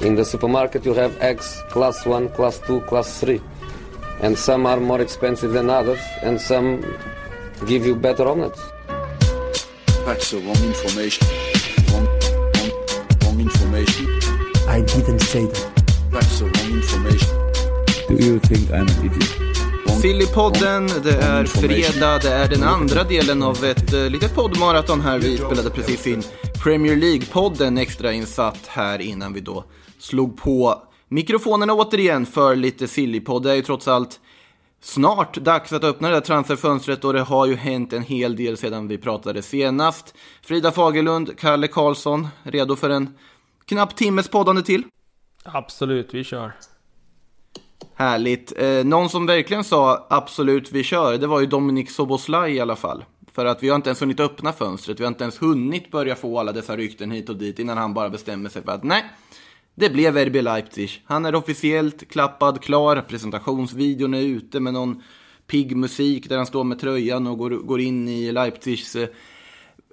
In the supermarket you have eggs class 1, class 2, class 3. And some are more expensive than others and some give you better omelets. That's the wrong information. Wrong, wrong, wrong information. I didn't say that. That's the wrong information. Do you think I'm an idiot? Sillypodden, det är fredag, det är den andra delen av ett eh, litet poddmaraton här. Vi spelade precis in Premier League-podden extra insatt här innan vi då slog på mikrofonerna återigen för lite Sillypodd. Det är ju trots allt snart dags att öppna det där transferfönstret och det har ju hänt en hel del sedan vi pratade senast. Frida Fagerlund, Kalle Karlsson, redo för en knapp timmes poddande till? Absolut, vi kör. Härligt. Eh, någon som verkligen sa absolut vi kör, det var ju Dominik Soboslaj i alla fall. För att vi har inte ens hunnit öppna fönstret, vi har inte ens hunnit börja få alla dessa rykten hit och dit innan han bara bestämmer sig för att nej, det blev RB Leipzig. Han är officiellt klappad klar, presentationsvideon är ute med någon pigg musik där han står med tröjan och går, går in i Leipzigs eh,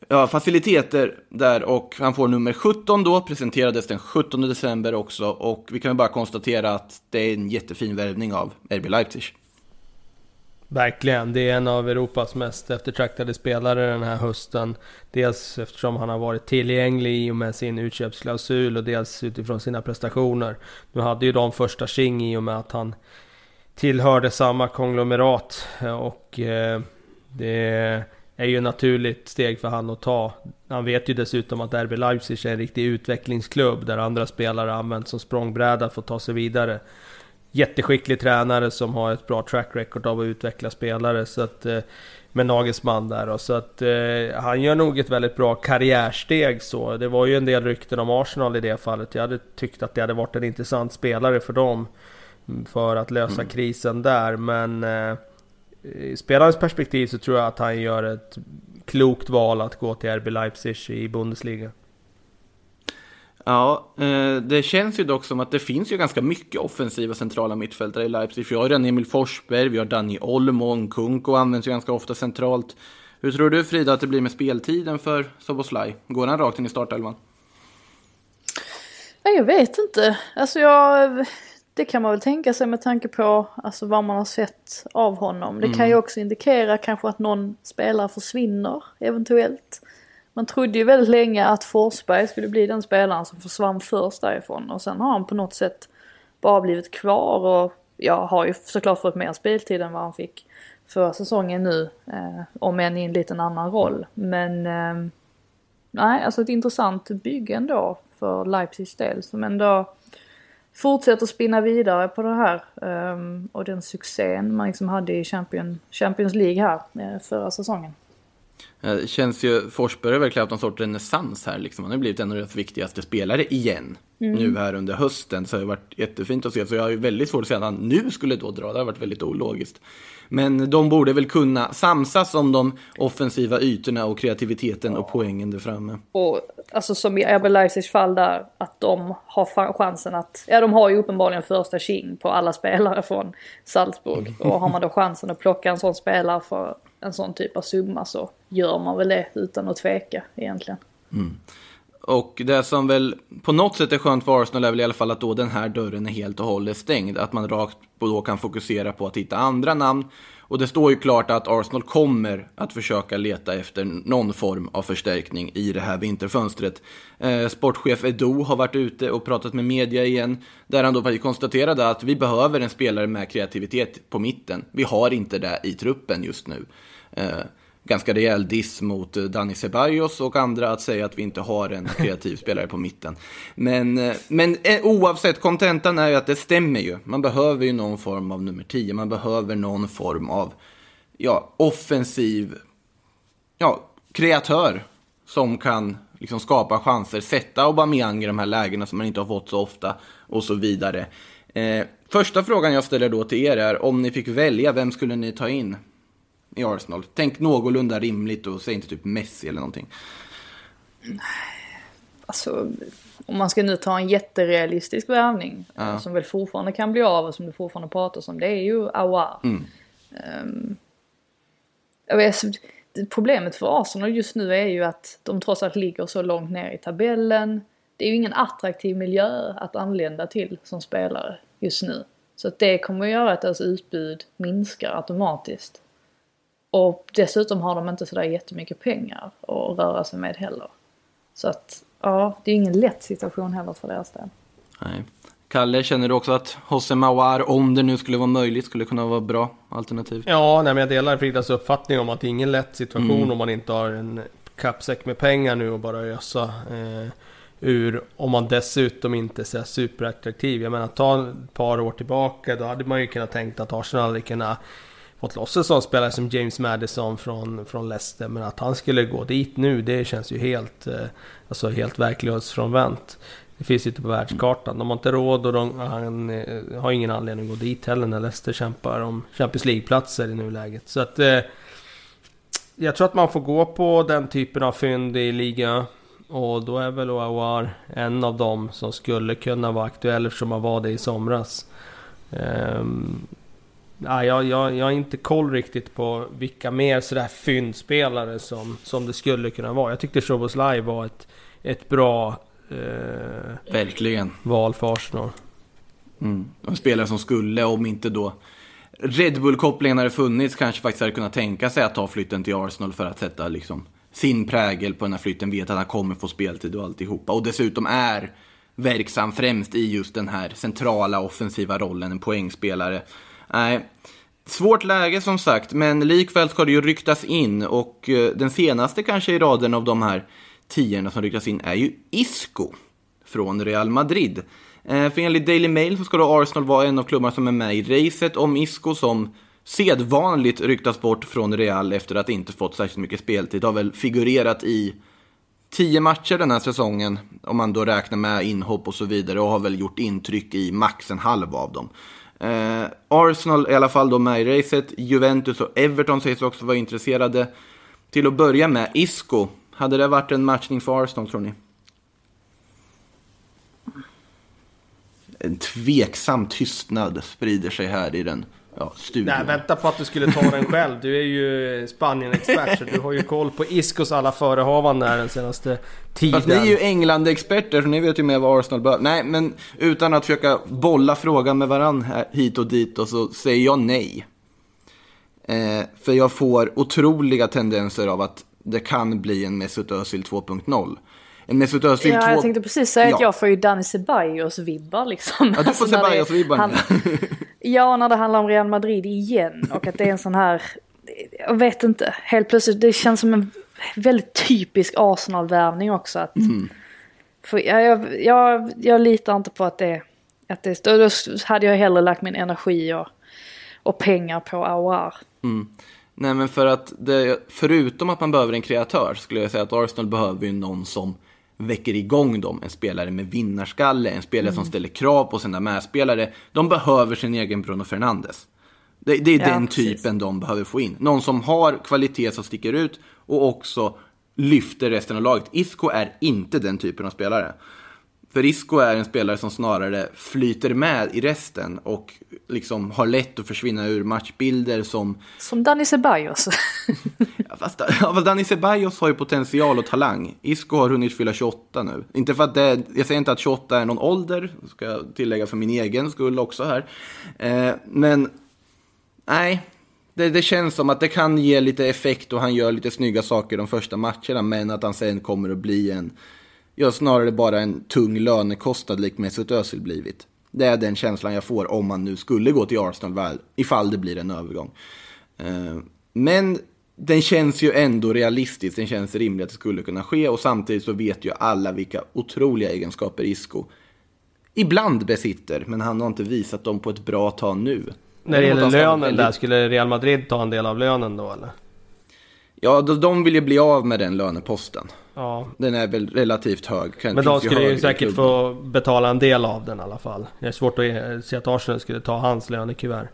ja, faciliteter där och han får nummer 17 då, presenterades den 17 december också och vi kan väl bara konstatera att det är en jättefin värvning av RB Leipzig. Verkligen, det är en av Europas mest eftertraktade spelare den här hösten. Dels eftersom han har varit tillgänglig i och med sin utköpsklausul och dels utifrån sina prestationer. Nu hade ju de första tjing i och med att han tillhörde samma konglomerat och eh, det är ju ett naturligt steg för han att ta. Han vet ju dessutom att RB Leipzig är en riktig utvecklingsklubb där andra spelare används som språngbräda för att ta sig vidare. Jätteskicklig tränare som har ett bra track record av att utveckla spelare så att, eh, med Nagelsmann där och så att eh, han gör nog ett väldigt bra karriärsteg så. Det var ju en del rykten om Arsenal i det fallet. Jag hade tyckt att det hade varit en intressant spelare för dem mm, för att lösa mm. krisen där men eh, i spelarens perspektiv så tror jag att han gör ett klokt val att gå till RB Leipzig i Bundesliga. Ja, eh, det känns ju dock som att det finns ju ganska mycket offensiva centrala mittfältare i Leipzig. Vi har redan Emil Forsberg, vi har Dani Olmo, Nkunku används ju ganska ofta centralt. Hur tror du Frida att det blir med speltiden för Soboslaj? Går han rakt in i startelvan? Jag vet inte. Alltså jag det kan man väl tänka sig med tanke på alltså, vad man har sett av honom. Det mm. kan ju också indikera kanske att någon spelare försvinner eventuellt. Man trodde ju väldigt länge att Forsberg skulle bli den spelaren som försvann först därifrån och sen har han på något sätt bara blivit kvar och jag har ju såklart fått mer speltid än vad han fick förra säsongen nu. Eh, om än i en liten annan roll. Men eh, nej, alltså ett intressant bygge ändå för Leipzigs del som ändå fortsätter spinna vidare på det här eh, och den succén man liksom hade i Champions League här eh, förra säsongen. Det känns ju, Forsberg har verkligen haft någon sorts renässans här liksom. Han har blivit en av deras viktigaste spelare igen. Mm. Nu här under hösten. Så det har varit jättefint att se. Så jag har ju väldigt svårt att säga att han nu skulle då dra. Det har varit väldigt ologiskt. Men de borde väl kunna samsas om de offensiva ytorna och kreativiteten och poängen där framme. Och alltså som i Leipizigs fall där, att de har chansen att, ja de har ju uppenbarligen första king på alla spelare från Salzburg. Och har man då chansen att plocka en sån spelare för en sån typ av summa så gör man väl det utan att tveka egentligen. Mm. Och det som väl på något sätt är skönt för Arsenal är väl i alla fall att då den här dörren är helt och hållet stängd. Att man rakt på då kan fokusera på att hitta andra namn. Och det står ju klart att Arsenal kommer att försöka leta efter någon form av förstärkning i det här vinterfönstret. Eh, sportchef Edo har varit ute och pratat med media igen, där han då konstaterade att vi behöver en spelare med kreativitet på mitten. Vi har inte det i truppen just nu. Eh, ganska rejäl diss mot eh, Dani Ceballos och andra att säga att vi inte har en kreativ spelare på mitten. Men, eh, men eh, oavsett, kontentan är ju att det stämmer ju. Man behöver ju någon form av nummer 10, man behöver någon form av ja, offensiv ja, kreatör som kan liksom skapa chanser, sätta Aubameyang i de här lägena som man inte har fått så ofta och så vidare. Eh, första frågan jag ställer då till er är, om ni fick välja, vem skulle ni ta in? I Arsenal. Tänk någorlunda rimligt och säg inte typ Messi eller någonting. Alltså, om man ska nu ta en jätterealistisk värvning ja. som väl fortfarande kan bli av och som det fortfarande pratas om, det är ju Awar. Mm. Um, vet, problemet för Arsenal just nu är ju att de trots allt ligger så långt ner i tabellen. det är ju ingen attraktiv miljö att anlända till som spelare just nu. Så att det kommer att göra att deras utbud minskar automatiskt. Och dessutom har de inte sådär jättemycket pengar att röra sig med heller. Så att, ja, det är ingen lätt situation heller för deras del. Nej. Kalle, känner du också att Jose Mawar, om det nu skulle vara möjligt, skulle kunna vara bra alternativ? Ja, nej, men jag delar Fridas uppfattning om att det är ingen lätt situation om man inte har en kappsäck med pengar nu och bara ösa eh, ur. Om man dessutom inte är superattraktiv. Jag menar, ta ett par år tillbaka, då hade man ju kunnat tänkt att Arsenal hade kunnat fått loss en sån spelare som James Madison från, från Leicester. Men att han skulle gå dit nu, det känns ju helt, eh, alltså helt verklighetsfrånvänt. Det finns ju inte på världskartan. De har inte råd och de, han eh, har ingen anledning att gå dit heller när Leicester kämpar om Champions League-platser i nuläget. Så att... Eh, jag tror att man får gå på den typen av fynd i ligan. Och då är väl Oawar en av dem som skulle kunna vara aktuell eftersom han var det i somras. Um, ja, jag, jag, jag har inte koll riktigt på vilka mer sådär fyndspelare som, som det skulle kunna vara. Jag tyckte Szoboszlaj var ett, ett bra eh, Verkligen. val för Arsenal. Mm. En spelare som skulle, om inte då Red Bull-kopplingen hade funnits, kanske faktiskt hade kunnat tänka sig att ta flytten till Arsenal för att sätta liksom sin prägel på den här flytten. Vet att han kommer få speltid och alltihopa. Och dessutom är verksam främst i just den här centrala offensiva rollen, en poängspelare. Nej, svårt läge som sagt, men likväl ska det ju ryktas in och eh, den senaste kanske i raden av de här tiorna som ryktas in är ju Isco från Real Madrid. Eh, för enligt Daily Mail så ska då Arsenal vara en av klubbarna som är med i racet om Isco som sedvanligt ryktas bort från Real efter att inte fått särskilt mycket speltid. Har väl figurerat i tio matcher den här säsongen, om man då räknar med inhopp och så vidare, och har väl gjort intryck i max en halv av dem. Eh, Arsenal är i alla fall då med i racet. Juventus och Everton sägs också vara intresserade. Till att börja med, Isco. Hade det varit en matchning för Arsenal tror ni? En tveksam tystnad sprider sig här i den ja, studion. Nej, vänta på att du skulle ta den själv. Du är ju Spanien-expert så du har ju koll på Iscos alla förehavanden här den senaste tiden. Fast ni är ju England-experter så ni vet ju mer vad Arsenal behöver. Nej, men utan att försöka bolla frågan med varann här, hit och dit och så säger jag nej. Eh, för jag får otroliga tendenser av att det kan bli en Mesut Özil 2.0. Mesut Özil Ja, 2... jag tänkte precis säga att Ja. jag får ju Danny Ceballos-vibbar liksom. Ja, du får det- Ceballos-vibbar han-. Ja, när det handlar om Real Madrid igen och att det är en sån här, jag vet inte, helt plötsligt, det känns som en väldigt typisk Arsenal-värvning också. Att, Mm. För jag, jag, jag, litar inte på att det, att det, då hade jag hellre lagt min energi och, och pengar på Aouar. Nej, men för att det, förutom att man behöver en kreatör skulle jag säga att Arsenal behöver ju någon som väcker igång dem. En spelare med vinnarskalle, en spelare som ställer krav på sina medspelare. De behöver sin egen Bruno Fernandes. Det, det är Ja, den precis. typen de behöver få in. Någon som har kvalitet som sticker ut och också lyfter resten av laget. Isco är inte den typen av spelare. För Isco är en spelare som snarare flyter med i resten och liksom har lätt att försvinna ur matchbilder som Som Danny Ceballos. Ja, fast, ja, fast Dani Ceballos har ju potential och talang. Isco har hunnit fylla 28 nu. Inte för att det, jag säger inte att 28 är någon ålder, ska jag tillägga för min egen skull också här. Eh, men nej, det, det känns som att det kan ge lite effekt och han gör lite snygga saker de första matcherna. Men att han sen kommer att bli en, ja snarare bara en tung lönekostnad likt Mesut Özil blivit. Det är den känslan jag får om man nu skulle gå till Arsenal väl, ifall det blir en övergång. Eh, Men den känns ju ändå realistisk, den känns rimlig att det skulle kunna ske och samtidigt så vet ju alla vilka otroliga egenskaper Isco ibland besitter, men han har inte visat dem på ett bra tag nu. När det gäller lönen väldigt- där, skulle Real Madrid ta en del av lönen då eller? Ja, de, de vill ju bli av med den löneposten. Ja. Den är väl relativt hög. Kan- Men de skulle ju säkert få betala en del av den i alla fall. Det är svårt att eh, se att Arsenal skulle ta hans lönekuvert.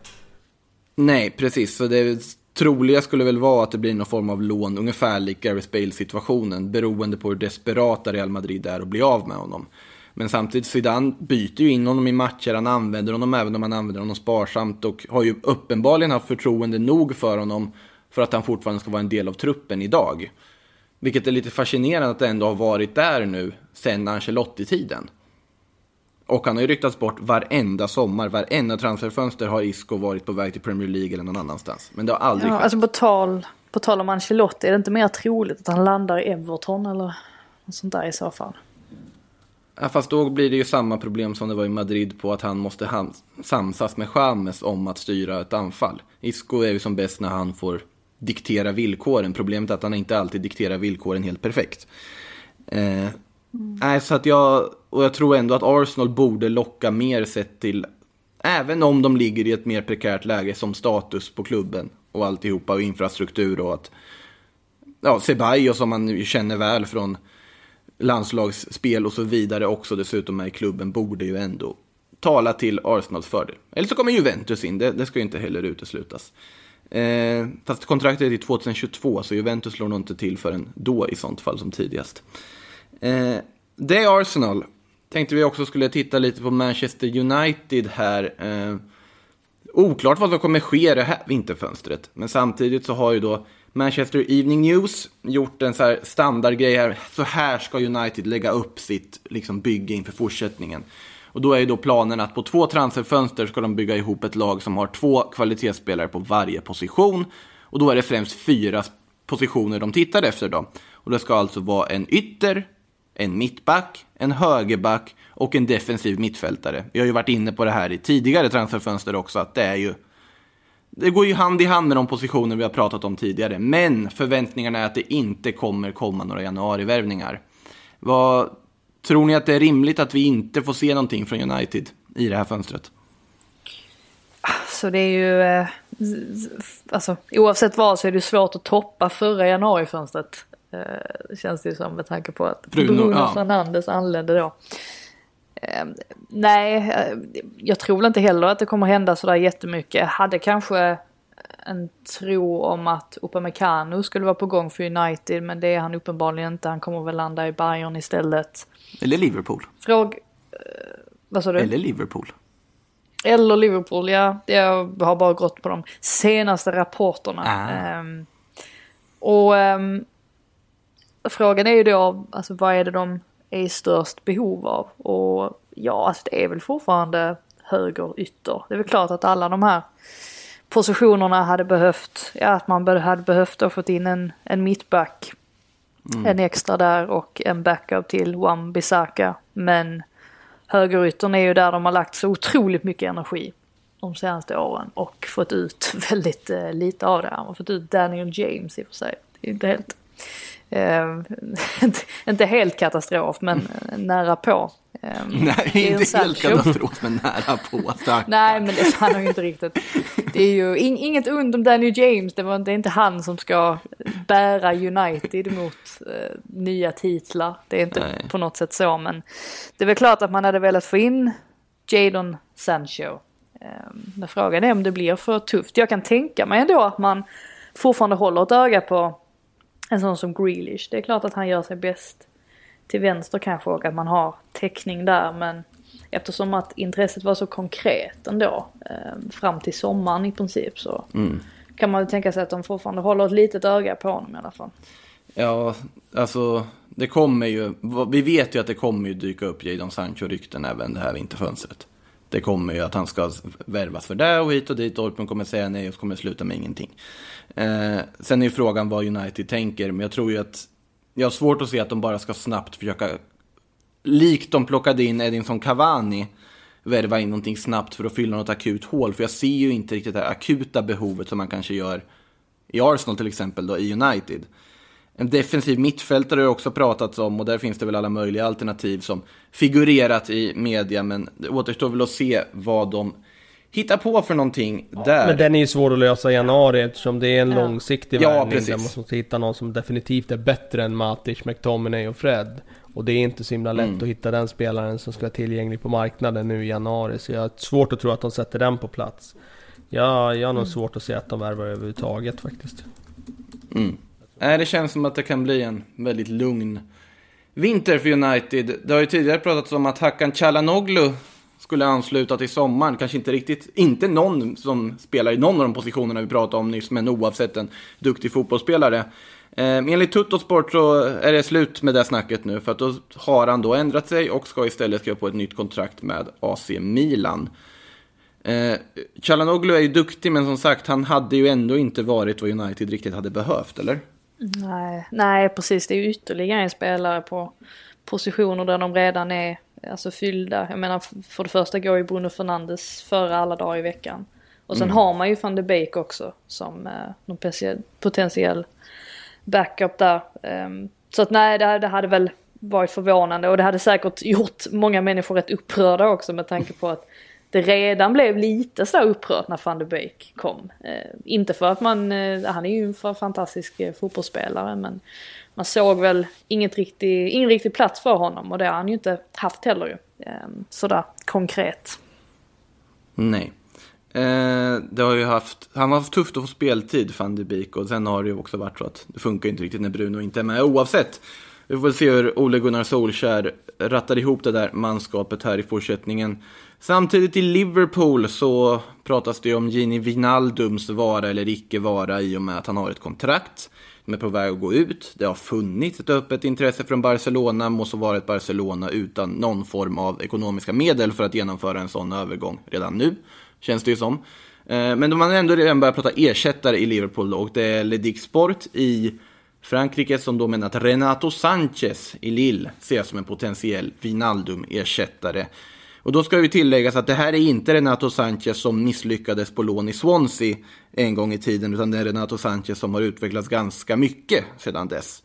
Nej, precis. Så det troliga skulle väl vara att det blir någon form av lån, ungefär lik Gareth Bale-situationen, beroende på hur desperata Real Madrid är att bli av med honom. Men samtidigt, Zidane byter ju in honom i matcher, han använder honom även om han använder honom sparsamt och har ju uppenbarligen haft förtroende nog för honom för att han fortfarande ska vara en del av truppen idag. Vilket är lite fascinerande att det ändå har varit där nu sen Ancelotti-tiden. Och han har ju ryktats bort varenda sommar, varenda transferfönster har Isco varit på väg till Premier League eller någon annanstans. Men det har aldrig Ja, skett. alltså på tal, på tal om Ancelotti, är det inte mer troligt att han landar i Everton eller något sånt där i så fall? Ja, fast då blir det ju samma problem som det var i Madrid på att han måste samsas med James om att styra ett anfall. Isco är ju som bäst när han får diktera villkoren. Problemet är att han inte alltid dikterar villkoren helt perfekt. Eh, Nej, så att jag, och jag tror ändå att Arsenal borde locka mer sett till, även om de ligger i ett mer prekärt läge som status på klubben och alltihopa och infrastruktur och att, ja, Ceballos som man ju känner väl från landslagsspel och så vidare också dessutom är i klubben borde ju ändå tala till Arsenals fördel. Eller så kommer Juventus in, det, det ska ju inte heller uteslutas. Eh, fast kontraktet är till 2022 så Juventus slår nog inte till förrän då i sånt fall som tidigast. Eh, det är Arsenal. Tänkte vi också skulle titta lite på Manchester United här. Eh, oklart vad som kommer ske i det här vinterfönstret. Men samtidigt så har ju då Manchester Evening News gjort en så här standardgrej här. Så här ska United lägga upp sitt liksom, bygge inför fortsättningen. Och då är ju då planen att på två transferfönster ska de bygga ihop ett lag som har två kvalitetsspelare på varje position. Och då är det främst fyra positioner de tittar efter då. Och det ska alltså vara en ytter, en mittback, en högerback och en defensiv mittfältare. Vi har ju varit inne på det här i tidigare transferfönster också, att det är ju det går ju hand i hand med de positioner vi har pratat om tidigare. Men förväntningarna är att det inte kommer komma några januarivärvningar. Vad tror ni att det är rimligt att vi inte får se någonting från United i det här fönstret? Så det är ju, eh, alltså oavsett vad så är det svårt att toppa förra januarifönstret. Eh, känns det ju som med tanke på att Bruno, Bruno, ja. Fernandes anlände då. Eh, nej, eh, jag tror inte heller att det kommer hända sådär jättemycket. Hade kanske en tro om att Upamecano skulle vara på gång för United men det är han uppenbarligen inte. Han kommer väl landa i Bayern istället. Eller Liverpool. Fråg... eh, vad sa du? Eller Liverpool. Eller Liverpool, ja. Jag har bara gått på de senaste rapporterna. Ah. Ehm, och ehm, frågan är ju då, alltså vad är det de är i störst behov av? Och ja, alltså det är väl fortfarande höger ytter. Det är väl klart att alla de här positionerna hade behövt, ja att man hade behövt ha fått in en, en mittback. En extra där och en backup till Wan Bissaka. Men högeryttern är ju där de har lagt så otroligt mycket energi de senaste åren och fått ut väldigt eh, lite av det. De har fått ut Daniel James i och för sig. Det är inte helt, inte, inte helt katastrof men eh, nära på. Eh, Nej, inte helt katastrof, men nära på. Tack. Nej men det han har ju inte riktigt. Det är ju in, inget ont om Daniel James. Det, var, det är inte han som ska bära United mot eh, nya titlar. Det är inte Nej. på något sätt så men det är väl klart att man hade velat få in Jadon Sancho. Eh, men frågan är om det blir för tufft. Jag kan tänka mig ändå att man fortfarande håller ett öga på en sån som Grealish. Det är klart att han gör sig bäst till vänster kanske och att man har täckning där men eftersom att intresset var så konkret ändå eh, fram till sommaren i princip så kan man väl tänka sig att de fortfarande håller ett litet öga på honom i alla fall. Ja, alltså det kommer ju, vi vet ju att det kommer ju dyka upp Jadon Sancho-rykten även det här vinterfönstret. Det kommer ju att han ska värvas för det och hit och dit. Dortmund kommer säga nej och så kommer det sluta med ingenting. Eh, sen är ju frågan vad United tänker, men jag tror ju att jag har svårt att se att de bara ska snabbt försöka, likt de plockade in Edinson Cavani, värva in någonting snabbt för att fylla något akut hål. För jag ser ju inte riktigt det här akuta behovet som man kanske gör i Arsenal till exempel då, i United. En defensiv mittfältare har det också pratats om och där finns det väl alla möjliga alternativ som figurerat i media. Men det återstår väl att se vad de hittar på för någonting där. Men den är ju svår att lösa i januari eftersom det är en Ja. långsiktig Ja, värvning. precis. Där man måste hitta någon som definitivt är bättre än Matic, McTominay och Fred. Och det är inte så himla lätt Mm. att hitta den spelaren som ska vara tillgänglig på marknaden nu i januari. Så jag har svårt att tro att de sätter den på plats. Ja, jag har nog svårt att se att de värvar överhuvudtaget faktiskt. Mm. Nej, det känns som att det kan bli en väldigt lugn vinter för United. Det har ju tidigare pratats om att Hakan Çalhanoğlu skulle ansluta till sommaren. Kanske inte riktigt, inte någon som spelar i någon av de positionerna vi pratade om nyss, men oavsett en duktig fotbollsspelare. Eh, enligt Tuttosport så är det slut med det snacket nu för att då har han då ändrat sig och ska istället skriva på ett nytt kontrakt med AC Milan. Eh, Chalanoglu är ju duktig men som sagt han hade ju ändå inte varit vad United riktigt hade behövt, eller? Nej, nej precis. Det är ju ytterligare en spelare på positioner där de redan är alltså, fyllda. Jag menar för det första går ju Bruno Fernandes före alla dagar i veckan. Och sen har man ju van de Beek också som eh, någon potentiell, potentiell backup där. Um, så att nej, det, det hade väl varit förvånande och det hade säkert gjort många människor rätt upprörda också med tanke på att det redan blev lite så upprört när van de Beek kom. Eh, inte för att man, eh, han är ju en fantastisk eh, fotbollsspelare men man såg väl inget riktig, ingen riktig plats för honom och det har han ju inte haft heller ju. Ehm, sådär konkret. Nej. Eh, det har ju haft, han har haft tufft att få speltid, van de Beek, och sen har det ju också varit så att det funkar inte riktigt när Bruno inte är med. Oavsett, vi får väl se hur Ole Gunnar Solskär rattar ihop det där manskapet här i fortsättningen. Samtidigt i Liverpool så pratas det ju om Gini Wijnaldums vara eller icke vara i och med att han har ett kontrakt de är på väg att gå ut. Det har funnits ett öppet intresse från Barcelona, måste vara ett Barcelona utan någon form av ekonomiska medel för att genomföra en sån övergång redan nu känns det ju som. Eh, men de har ändå redan börjat prata ersättare i Liverpool och det är Ledic Sport i Frankrike som då menar att Renato Sanchez i Lille ses som en potentiell Wijnaldum-ersättare. Och då ska ju tilläggas att det här är inte Renato Sanchez som misslyckades på lån i Swansea en gång i tiden, utan det är Renato Sanchez som har utvecklats ganska mycket sedan dess.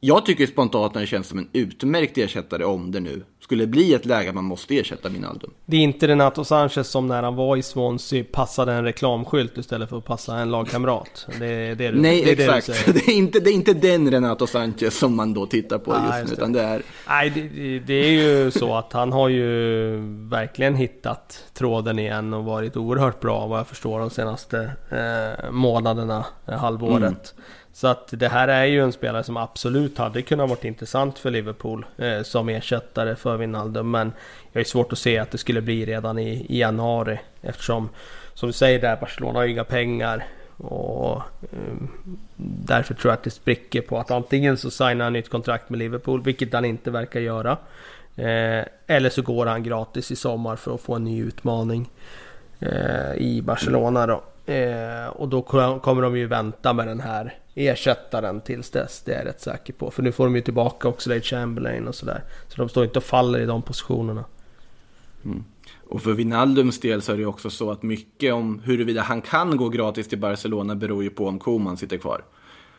Jag tycker spontant att det känns som en utmärkt ersättare om det nu skulle bli ett läge man måste ersätta Wijnaldum. Det är inte Renato Sanchez som när han var i Swansea passade en reklamskylt istället för att passa en lagkamrat. Det är det du, Nej, det är exakt. Det, det, är inte, det är inte den Renato Sanchez som man då tittar på Ah, just nu, utan det är... Nej, det, det är ju så att han har ju verkligen hittat tråden igen och varit oerhört bra vad jag förstår de senaste eh, månaderna, eh, halvåret. Så att det här är ju en spelare som absolut hade kunnat varit intressant för Liverpool eh, som ersättare för Wijnaldum. Men jag är svårt att se att det skulle bli redan i, i januari eftersom som du säger där Barcelona har ju inga pengar. Och eh, därför tror jag att det spricker på att antingen så signar han nytt kontrakt med Liverpool, vilket han inte verkar göra. Eh, eller så går han gratis i sommar för att få en ny utmaning eh, i Barcelona då. Eh, och då kommer de ju vänta med den här ersättaren tills dess, det är jag rätt säker på. För nu får de ju tillbaka också Lade Chamberlain och sådär. Så de står inte och faller i de positionerna. Mm. Och för Wijnaldums del så är det ju också så att mycket om huruvida han kan gå gratis till Barcelona beror ju på om Koman sitter kvar.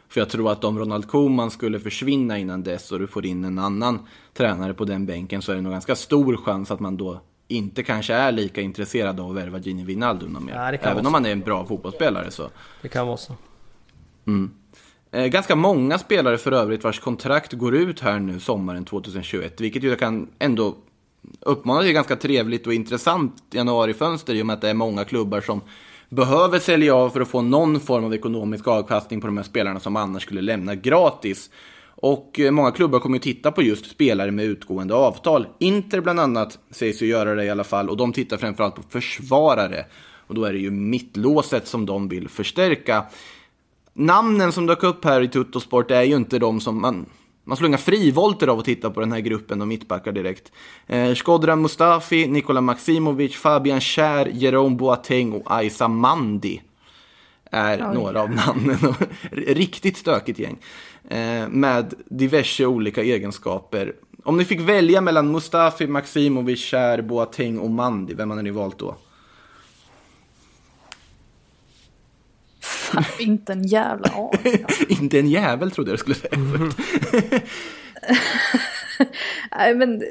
För jag tror att om Ronald Koman skulle försvinna innan dess och du får in en annan tränare på den bänken så är det nog ganska stor chans att man då inte kanske är lika intresserad av att värva Gini Wijnaldum någon mer. Ja, Även om han är en bra fotbollsspelare så. Det kan vara så. Eh, ganska många spelare för övrigt vars kontrakt går ut här nu sommaren 2021. Vilket ju kan ändå uppmana till ganska trevligt och intressant januarifönster i och med att det är många klubbar som behöver sälja av för att få någon form av ekonomisk avkastning på de här spelarna som annars skulle lämna gratis. Och eh, många klubbar kommer ju titta på just spelare med utgående avtal. Inter bland annat sägs ju göra det i alla fall och de tittar framförallt på försvarare. Och då är det ju mittlåset som de vill förstärka. Namnen som dök upp här i Tuttosport är ju inte de som man... Man slår inga frivolter av att titta på den här gruppen och mittbackar direkt. Eh, Shkodran Mustafi, Nikola Maximovic, Fabian Schär, Jerome Boateng och Aisa Mandi är Oj. några av namnen. Riktigt stökigt gäng. Eh, med diverse olika egenskaper. Om ni fick välja mellan Mustafi, Maximovic, Schär, Boateng och Mandi, vem hade ni valt då? Inte en jävla aning. Inte en jävel trodde jag du skulle säga. Nej men,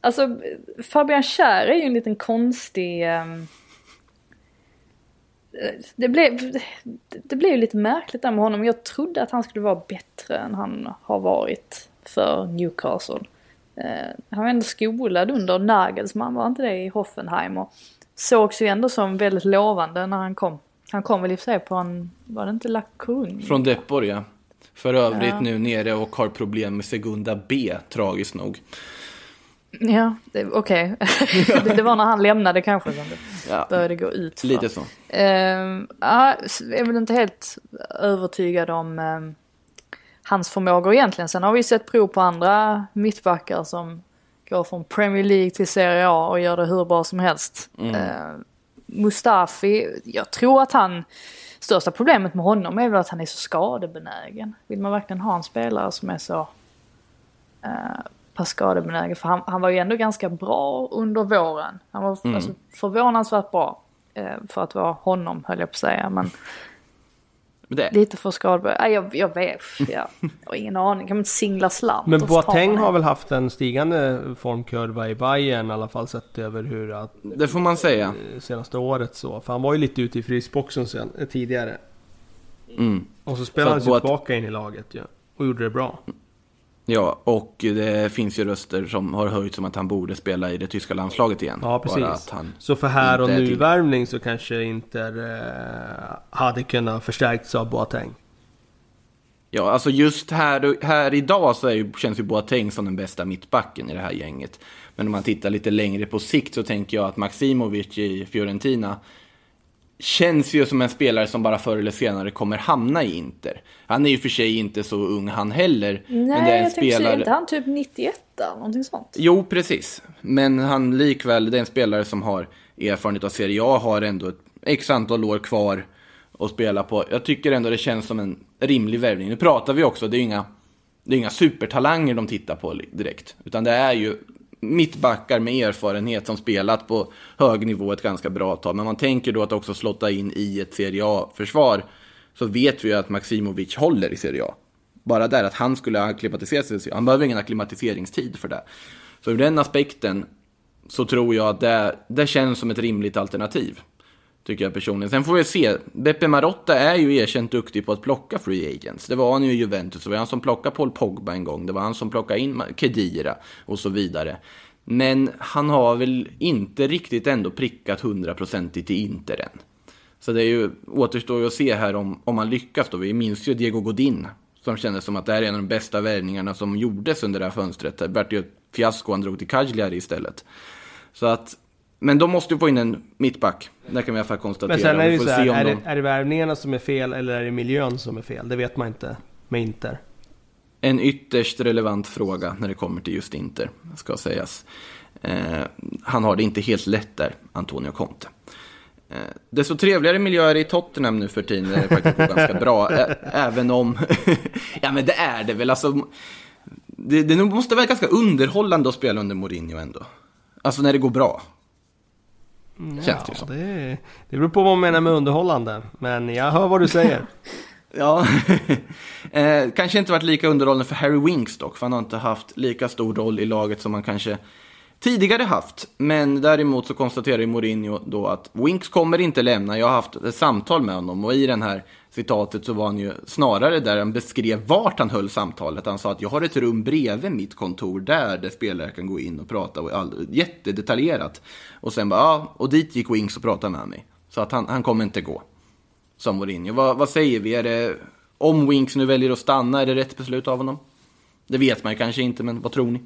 alltså Fabian Schär är ju en liten konstig... ehm, det blev, det blev lite märkligt där med honom. Jag trodde att han skulle vara bättre än han har varit för Newcastle. Eh, han var ändå skolad under Nagelsmann, var inte det i Hoffenheim? Och sågs ju ändå som väldigt lovande när han kom. Han kom väl i och för sig på en, var det inte La Coruña? Från Depor, ja. För övrigt Ja. nu nere och har problem med Segunda B, tragiskt nog. Ja, okej. det, det var när han lämnade kanske som det Ja, började gå ut för. lite så. Ehm, ja, jag är väl inte helt övertygad om ehm, hans förmågor egentligen. Sen har vi sett prov på andra mittbackar som går från Premier League till Serie A och gör det hur bra som helst. Eh, Mustafi, jag tror att han, största problemet med honom är väl att han är så skadebenägen. Vill man verkligen ha en spelare som är så eh, pass skadebenägen? För han, han var ju ändå ganska bra under våren. Han var alltså, förvånansvärt bra. Eh, för att vara honom höll jag på att säga. Men Men det, lite för skadebenägen. Jag, jag vet, ja. jag har ingen aning. Kan man inte singla slant? Men Boateng har väl haft en stigande formkurva i Bayern i alla fall sett över hur att det får man säga. senaste året så. För han var ju lite ute i frysboxen sen, eh, tidigare. Mm. Och så spelade Så han sig Boat- tillbaka in i laget ju. Och gjorde det bra. Ja, och det finns ju röster som har höjt som att han borde spela i det tyska landslaget igen. Ja precis. Så för här och nu-värvning så kanske Inter eh, hade kunnat förstärkts av Boateng. Ja, alltså just här, här idag så ju, känns ju Boateng som den bästa mittbacken i det här gänget. Men om man tittar lite längre på sikt så tänker jag att Maximovic i Fiorentina känns ju som en spelare som bara förr eller senare kommer hamna i Inter. Han är ju för sig inte så ung han heller. Nej, men det är en jag tänkte spelare... inte han typ 91 eller någonting sånt? Jo, precis. Men han likväl, det är en spelare som har erfarenhet av Serie A, har ändå ett x antal år kvar att spela på. Jag tycker ändå det känns som en rimlig värvning. Nu pratar vi också, det är ju inga, det är inga supertalanger de tittar på direkt. Utan det är ju mittbackar med erfarenhet som spelat på hög nivå ett ganska bra tag. Men man tänker då att också slotta in i ett Serie A-försvar så vet vi ju att Maximovic håller i Serie A. Bara där att han skulle acklimatisera sig, han behöver ingen acklimatiseringstid för det. Så ur den aspekten så tror jag att det, det känns som ett rimligt alternativ. Tycker jag personligen. Sen får vi se. Beppe Marotta är ju erkänt duktig på att plocka free agents. Det var han ju i Juventus. Det var han som plockade Paul Pogba en gång. Det var han som plockade in Kedira och så vidare. Men han har väl inte riktigt ändå prickat hundraprocentigt i Inter än. Så det är ju, återstår ju att se här om, om han lyckas då. Vi minns ju Diego Godin. Som kändes som att det här är en av de bästa värvningarna som gjordes under det här fönstret. Det vart ju ett fiasko, han drog till Cagliari istället. Så att, men de måste ju få in en mittback. Det kan vi i alla fall konstatera. Men sen är det ju så här, är, de- det, är det värvningarna som är fel eller är det miljön som är fel? Det vet man inte med Inter. En ytterst relevant fråga när det kommer till just Inter, ska sägas. Eh, han har det inte helt lätt där, Antonio Conte. Eh, desto trevligare miljöer i Tottenham nu för tiden är faktiskt ganska bra, ä- även om... ja, men det är det väl. Alltså, det, det måste vara ganska underhållande att spela under Mourinho ändå. Alltså när det går bra. Känns det ju som. det, det beror på vad man menar med underhållande. Men jag hör vad du säger. Ja, eh, kanske inte varit lika underhållande för Harry Winks dock, för han har inte haft lika stor roll i laget som han kanske tidigare haft. Men däremot så konstaterar ju Mourinho då att Winks kommer inte lämna. Jag har haft ett samtal med honom och i den här citatet så var han ju snarare där han beskrev vart han höll samtalet. Han sa att jag har ett rum bredvid mitt kontor där, där spelare kan gå in och prata och all, jättedetaljerat. Och sen bara, ja, och dit gick Winks och pratade med mig. Så att han, han kommer inte gå som Mourinho. Vad, vad säger vi? Är det, om Winks nu väljer att stanna, är det rätt beslut av honom? Det vet man ju kanske inte, men vad tror ni?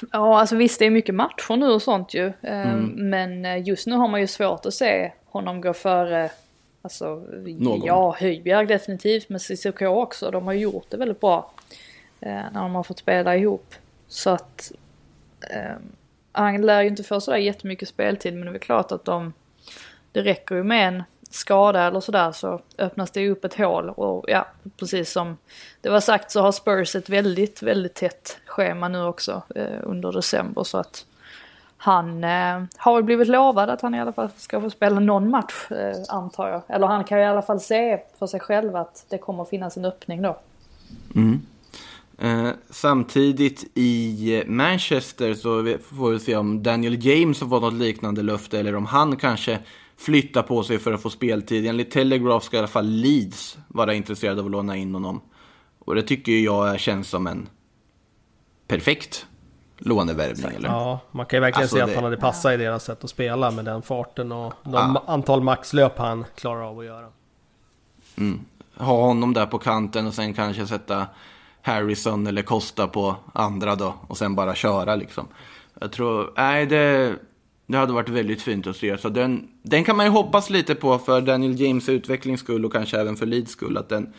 Ja, alltså visst det är mycket matcher nu och sånt ju. Eh, Men eh, just nu har man ju svårt att se honom gå före, alltså Någon. ja, Höjbjerg definitivt, men Cissoko också. De har gjort det väldigt bra. eh, När de har fått spela ihop. Så att eh, han lär ju inte få sådär jättemycket speltid, men det är väl klart att de, det räcker ju med en skada eller sådär så öppnas det upp ett hål och ja, precis som det var sagt så har Spurs ett väldigt, väldigt tätt schema nu också eh, under december så att han eh, har väl blivit lovad att han i alla fall ska få spela någon match eh, antar jag. Eller han kan ju i alla fall se för sig själv att det kommer finnas en öppning då. Mm. Eh, samtidigt i Manchester så får vi se om Daniel James har fått något liknande löfte eller om han kanske flyttar på sig för att få speltid. Enligt Telegraph ska i alla fall Leeds vara intresserade av att låna in honom. Och det tycker jag känns som en perfekt lånevärvning. Eller? Ja, man kan ju verkligen Alltså, se att det- han hade passat i deras sätt att spela med den farten och de antal maxlöp han klarar av att göra. ha honom där på kanten och sen kanske sätta Harrison eller Costa på andra då och sen bara köra liksom. Jag tror, nej det, det hade varit väldigt fint att se. Så den, den kan man ju hoppas lite på för Daniel James utvecklings skull och kanske även för Leeds skull. Att, den,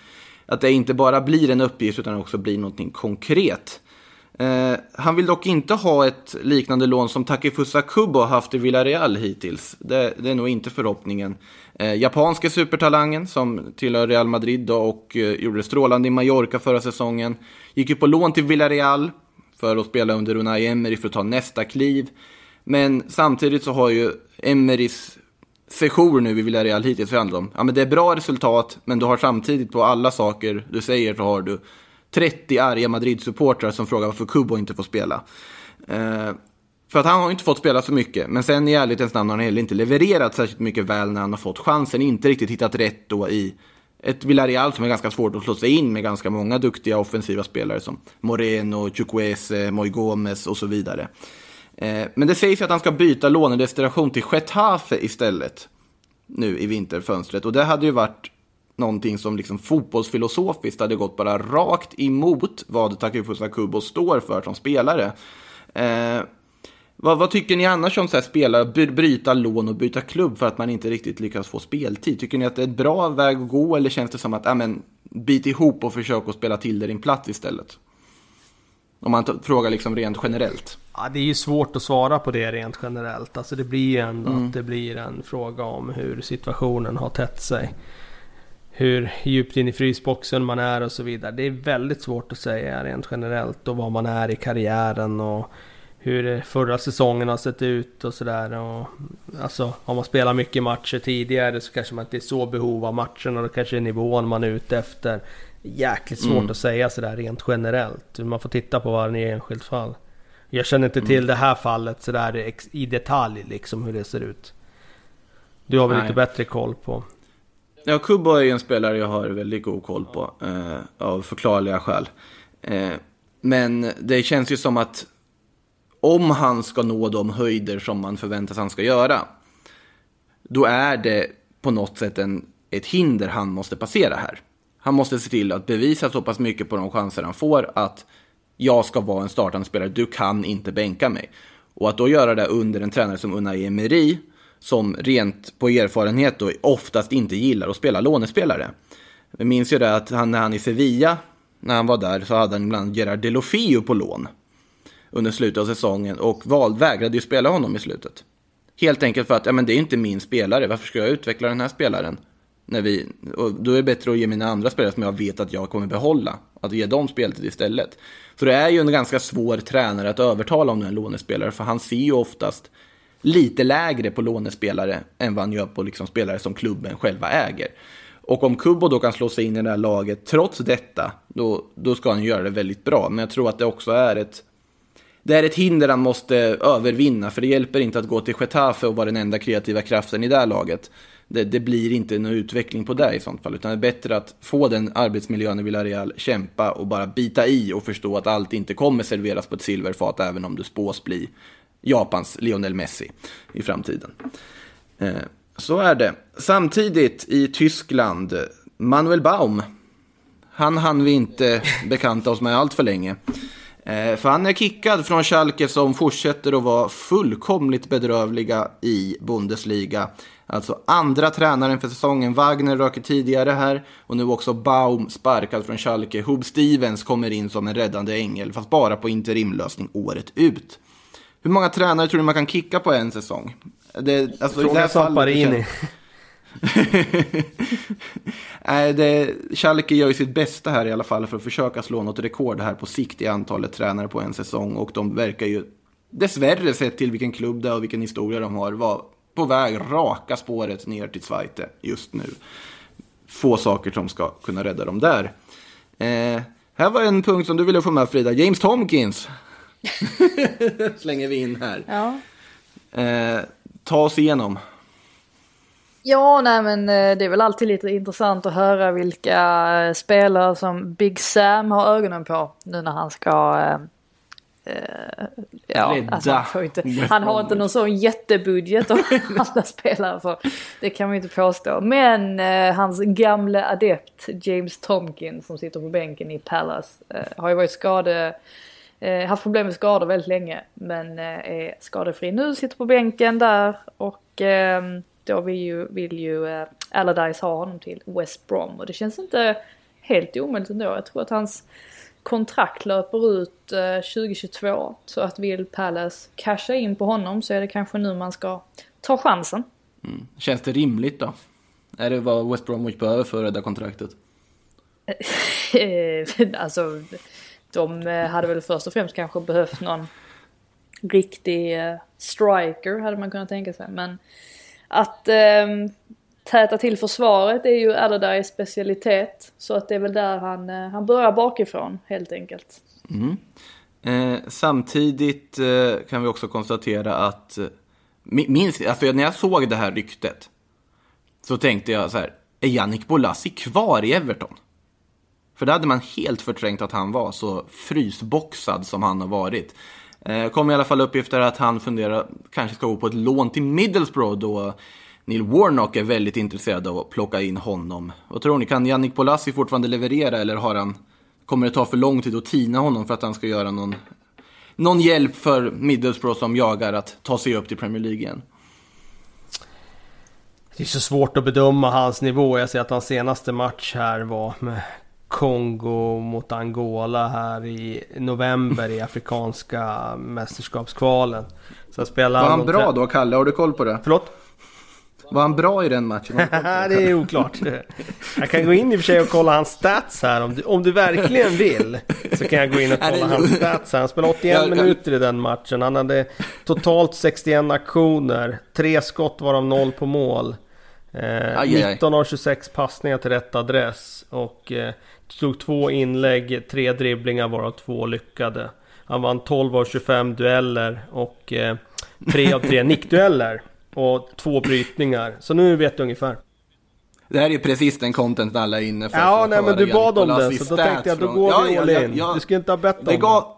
att det inte bara blir en uppgift utan också blir någonting konkret. Eh, han vill dock inte ha ett liknande lån som Takifusa Kubo har haft i Villarreal hittills. Det, det är nog inte förhoppningen. Eh, japanske supertalangen som tillhör Real Madrid då, och eh, gjorde det strålande i Mallorca förra säsongen. Gick ju på lån till Villarreal för att spela under Unai Emery för att ta nästa kliv. Men samtidigt så har ju Emerys sejour nu i Villarreal hittills handlat om, ja men det är bra resultat, men du har samtidigt på alla saker du säger så har du 30 arga Madrid-supportrar som frågar varför Kubo inte får spela. Eh, för att han har inte fått spela så mycket, men sen i ärlighetens namn har han heller inte levererat särskilt mycket väl när han har fått chansen. Inte riktigt hittat rätt då i ett Villarreal som är ganska svårt att slå sig in med ganska många duktiga offensiva spelare som Moreno, Chukwese, Moy Gomez och så vidare. Eh, men det sägs ju att han ska byta lånedestination till Getafe istället nu i vinterfönstret. Och det hade ju varit någonting som liksom fotbollsfilosofiskt hade gått bara rakt emot vad Takufusa Kubo står för som spelare. Eh, vad, vad, tycker ni annars om så här spelare, bryta lån och byta klubb för att man inte riktigt lyckas få speltid? Tycker ni att det är ett bra väg att gå eller känns det som att, ja men, bit ihop och försök att spela till dig din plats istället? Om man frågar liksom rent generellt. Ja, det är ju svårt att svara på det rent generellt. Alltså det blir ju ändå mm. att det blir en fråga om hur situationen har tätt sig. Hur djupt in i frysboxen man är och så vidare. Det är väldigt svårt att säga rent generellt och var man är i karriären och hur förra säsongen har sett ut och sådär. Alltså har man spelat mycket matcher tidigare så kanske man inte är så behov av matchen och då kanske är nivån man är ute efter. Jäkligt svårt mm. att säga sådär rent generellt. Man får titta på varje enskilt fall. Jag känner inte till mm. det här fallet sådär i detalj liksom hur det ser ut. Du har väl Nej. lite bättre koll på? Ja, Kubo är ju en spelare jag har väldigt god koll på. Eh, av förklarliga skäl. Eh, men det känns ju som att om han ska nå de höjder som man förväntar sig han ska göra. Då är det på något sätt en, ett hinder han måste passera här. Han måste se till att bevisa så pass mycket på de chanser han får att jag ska vara en startande spelare, du kan inte bänka mig. Och att då göra det under en tränare som Unai Emery, som rent på erfarenhet då oftast inte gillar att spela lånespelare. Jag minns ju det att han, när han i Sevilla, när han var där, så hade han ibland Gerard Delofio på lån under slutet av säsongen och val, vägrade ju spela honom i slutet. Helt enkelt för att ja, men det är inte min spelare, varför ska jag utveckla den här spelaren? När vi, och då är det bättre att ge mina andra spelare som jag vet att jag kommer behålla, att ge dem speltid istället. Så det är ju en ganska svår tränare att övertala om du är en lånespelare, för han ser ju oftast lite lägre på lånespelare än vad han gör på liksom spelare som klubben själva äger. Och om Kubo då kan slå sig in i det här laget trots detta, då, då ska han göra det väldigt bra. Men jag tror att det också är ett, det är ett hinder han måste övervinna, för det hjälper inte att gå till Getafe och vara den enda kreativa kraften i det här laget det, det, blir inte någon utveckling på det i sånt fall. Utan det är bättre att få den arbetsmiljön i Villarreal, kämpa och bara bita i och förstå att allt inte kommer serveras på ett silverfat även om du spås bli Japans Lionel Messi i framtiden. Eh, så är det. Samtidigt i Tyskland, Manuel Baum. Han hann vi inte bekanta oss med allt för länge. Eh, för han är kickad från Schalke som fortsätter att vara fullkomligt bedrövliga i Bundesliga. Alltså andra tränaren för säsongen. Wagner röker tidigare här och nu också Baum sparkad från Schalke. Hub Stevens kommer in som en räddande ängel, fast bara på interimlösning året ut. Hur många tränare tror du man kan kicka på en säsong? Det, alltså, Fråga Samparini. Nej, det, Schalke gör ju sitt bästa här i alla fall för att försöka slå något rekord här på sikt i antalet tränare på en säsong. Och de verkar ju, dessvärre sett till vilken klubb det är och vilken historia de har, vara på väg raka spåret ner till Zweite just nu. Få saker som ska kunna rädda dem där. Eh, här var en punkt som du ville få med Frida. James Tomkins. Slänger vi in här. Ja. Eh, ta oss igenom. Ja, nej men eh, det är väl alltid lite intressant att höra vilka eh, spelare som Big Sam har ögonen på nu när han ska eh, ja, alltså han, inte, han, har inte någon sån jättebudget om alla spelare för det kan man ju inte påstå. Men uh, hans gamle adept James Tomkin som sitter på bänken i Palace uh, har ju varit skade Eh, haft problem med skador väldigt länge men eh, är skadefri nu, sitter på bänken där och eh, då vill ju, vill ju eh, Allardyce ha honom till West Brom och det känns inte helt omöjligt ändå. Jag tror att hans kontrakt löper ut eh, 2022 så att vill Palace casha in på honom så är det kanske nu man ska ta chansen. Känns det rimligt då? Är det vad West Bromwich behöver för att rädda kontraktet? Eh, alltså, de eh, hade väl först och främst kanske behövt någon riktig eh, striker hade man kunnat tänka sig. Men att eh, täta till försvaret är ju Allardyce specialitet. Så att det är väl där han, eh, han börjar bakifrån helt enkelt. Mm. Eh, samtidigt eh, kan vi också konstatera att, eh, minns, alltså när jag såg det här ryktet så tänkte jag så här, är Yannick Bolassi kvar i Everton? För det hade man helt förträngt att han var så frysboxad som han har varit. Eh, kom i alla fall uppgifter att han funderar kanske ska gå på ett lån till Middlesbrough då Neil Warnock är väldigt intresserad av att plocka in honom. Vad tror ni, kan Yannick Bolassi fortfarande leverera eller har han, kommer det ta för lång tid att tina honom för att han ska göra någon, någon hjälp för Middlesbrough som jagar att ta sig upp till Premier League igen? Det är så svårt att bedöma hans nivå. Jag ser att hans senaste match här var med Kongo mot Angola här i november i Afrikanska mästerskapskvalen. Så spelar Var han mot bra då, Kalle? Har du koll på det? Förlåt? Var han bra i den matchen? Det är oklart. Jag kan gå in i och för sig och kolla hans stats här. Om du, om du verkligen vill så kan jag gå in och kolla hans stats här. Han spelade 81 Jag- jag- minuter i den matchen. Han hade totalt 61 aktioner. Tre skott varav noll på mål. Eh, Aj, aj, aj. 19 av 26 passningar till rätt adress. Och eh, tog två inlägg, tre dribblingar varav två lyckade. Han vann 12 av 25 dueller och eh, tre av tre nickdueller. Och två brytningar. Så nu vet du ungefär. Det här är ju precis den content alla är inne för. Ja, för nej att men du bad om det Bolassis så då tänkte jag då stats går från- vi Ja, all ja, in. ja, Du skulle inte ha bett om det. Gav,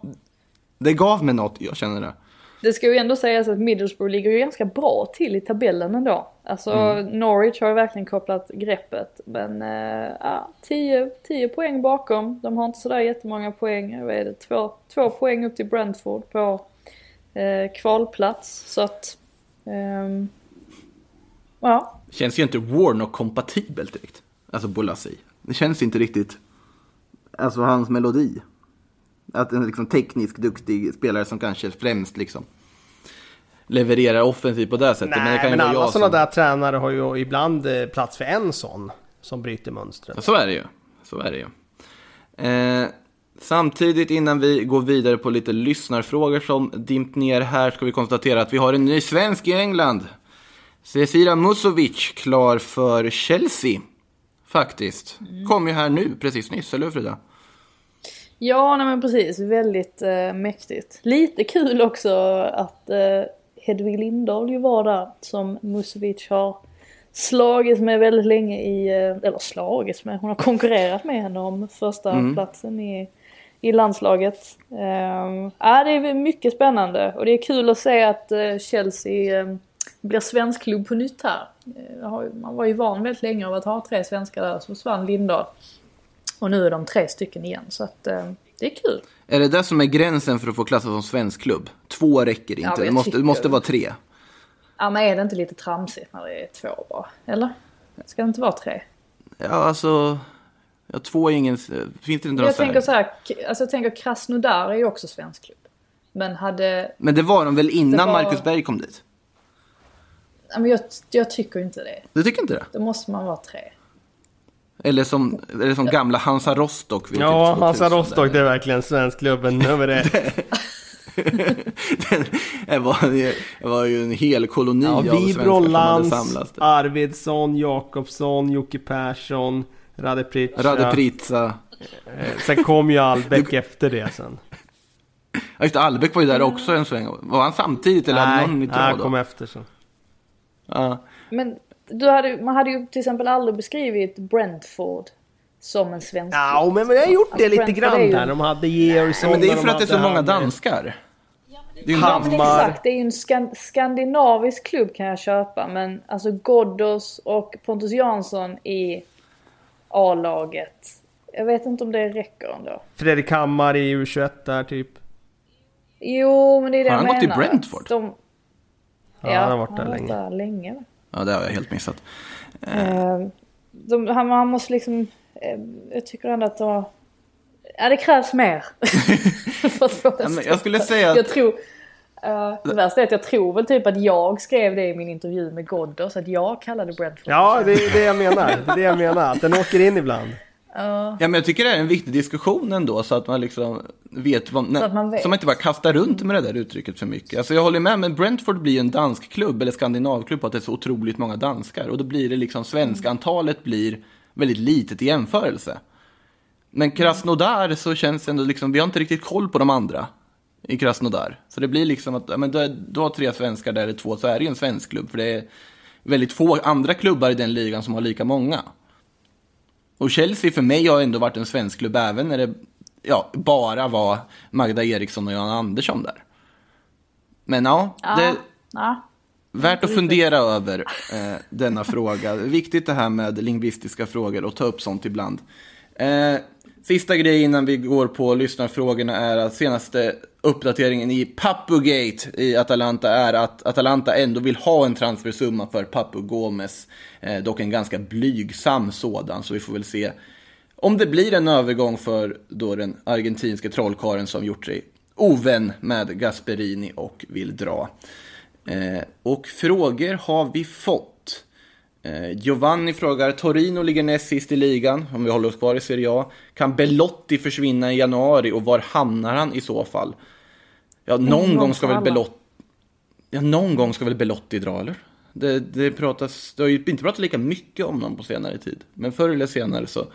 det gav mig något, jag känner det. Det ska ju ändå sägas att Middlesbrough ligger ju ganska bra till i tabellen ändå. Alltså Mm. Norwich har ju verkligen kopplat greppet. Men äh, ja, 10, 10 poäng bakom. De har inte sådär jättemånga poäng. Vad är det? Två, två poäng upp till Brentford på eh, kvalplats. Så att... ehm, ja. Känns ju inte Warnock-kompatibelt direkt. Alltså Bolassi. Det känns inte riktigt. Alltså hans melodi. Att en liksom teknisk duktig spelare som kanske främst liksom levererar offensivt på det sättet. men det Nej kan ju men alla sådana som... där tränare har ju ibland eh, plats för en sån. Som bryter mönstret. så är det ju. Så är det ju. Eh, samtidigt innan vi går vidare på lite lyssnarfrågor som dimpt ner här ska vi konstatera att vi har en ny svensk i England. Cecilia Musovic klar för Chelsea. Faktiskt. Kom ju här nu precis nyss, eller hur Frida? Ja, nej men precis. Väldigt eh, mäktigt. Lite kul också att eh, Hedvig Lindahl ju var där som Musovic har slagits med väldigt länge i, eh, eller slagits med, hon har konkurrerat med henne om första platsen i, i landslaget. Eh, ja, det är mycket spännande och det är kul att se att eh, Chelsea eh, blir svensk klubb på nytt här. Eh, man var ju van väldigt länge av att ha tre svenskar där, så försvann Lindahl. Och nu är de tre stycken igen, så att eh, det är kul. Är det det som är gränsen för att få klassas som svensk klubb? Två räcker Ja, inte, men det måste, det måste vara tre. Ja men är det inte lite tramsigt när det är två bara? Eller? Ska det inte vara tre? Ja, alltså... Ja, två är ingen... Finns det inte någon Jag tänker så här, alltså jag tänker Krasnodar är ju också svensk klubb. Men hade, Men det var de väl innan var- Marcus Berg kom dit? ja, men jag, jag tycker inte det. Du tycker inte det? Då måste man vara tre. Eller som, eller som gamla Hansa Rostock Ja, typ Hansa 2000 Rostock det är verkligen svenskklubben nummer ett. det, var, det var ju en hel koloni Ja, av svenskar som hade samlats. Arvidsson, Jakobsson, Jocke Persson, Rade Pritcha. Rade Pritsa. Eh, Sen kom ju Albeck efter det sen. Ja, just det, Albeck var ju där också en sväng. Var han samtidigt eller hade Nej, någon hunnit nej, han kom efter sen. Ja. Men du hade, man hade ju till exempel aldrig beskrivit Brentford som en svensk Ja, klubb. men vi har gjort det Alltså, lite Brentford är grann ju- där. De hade Georgsson. Ja, men det är ju för de att det är så hade många danskar. Det är ju Ja, men Hammar. exakt, det är ju en skan- skandinavisk klubb kan jag köpa. Men alltså Ghoddos och Pontus Jansson i A-laget. Jag vet inte om det räcker ändå. Fredrik Hammar i U21 där typ. Jo, men det är det Har han jag gått i menar. Brentford? De... Ja, han har varit där länge. Där länge. Ja, det har jag helt missat. Eh, de, han, han måste liksom... Eh, jag tycker ändå att de... Ja, det krävs mer. för att få det Ja, men att jag skulle säga att- Jag tror... Uh, det värsta är att jag tror väl typ att jag skrev det i min intervju med Ghoddos, att jag kallade Brentford Ja, det är det jag menar. Det är det jag menar. Att den åker in ibland. Ja, men jag tycker det är en viktig diskussion ändå så att man liksom vet vad, Så att man vet. så man inte bara kastar runt med det där uttrycket för mycket. Alltså jag håller med, men Brentford blir ju en dansk klubb eller skandinavklubb på att det är så otroligt många danskar och då blir det liksom svenska antalet blir väldigt litet i jämförelse. Men Krasnodar så känns det ändå liksom, vi har inte riktigt koll på de andra i Krasnodar. Så det blir liksom att, ja, men du har, du har tre svenskar där eller två så är det ju en svensk klubb för det är väldigt få andra klubbar i den ligan som har lika många. Och Chelsea för mig har ändå varit en svensk klubb även när det ja, bara var Magda Eriksson och Jan Andersson där. Men ja, Ja. det är Ja. värt att fundera över eh, denna fråga. Viktigt det här med lingvistiska frågor och ta upp sånt ibland. Eh, sista grejen innan vi går på lyssnarfrågorna är att senaste uppdateringen i Papugate i Atalanta är att Atalanta ändå vill ha en transfersumma för Papu Gomes. Eh, dock en ganska blygsam sådan, så vi får väl se om det blir en övergång för då den argentinske trollkaren som gjort sig ovän med Gasperini och vill dra. Eh, och frågor har vi fått. Eh, Giovanni frågar, Torino ligger näst sist i ligan, om vi håller oss kvar i Serie A. Kan Belotti försvinna i januari och var hamnar han i så fall? Ja, någon gång gång ska väl. Belotti... Ja, någon gång ska väl Belotti dra, eller? Det, det, pratas, det har ju inte pratat lika mycket om någon på senare tid. Men förr eller senare så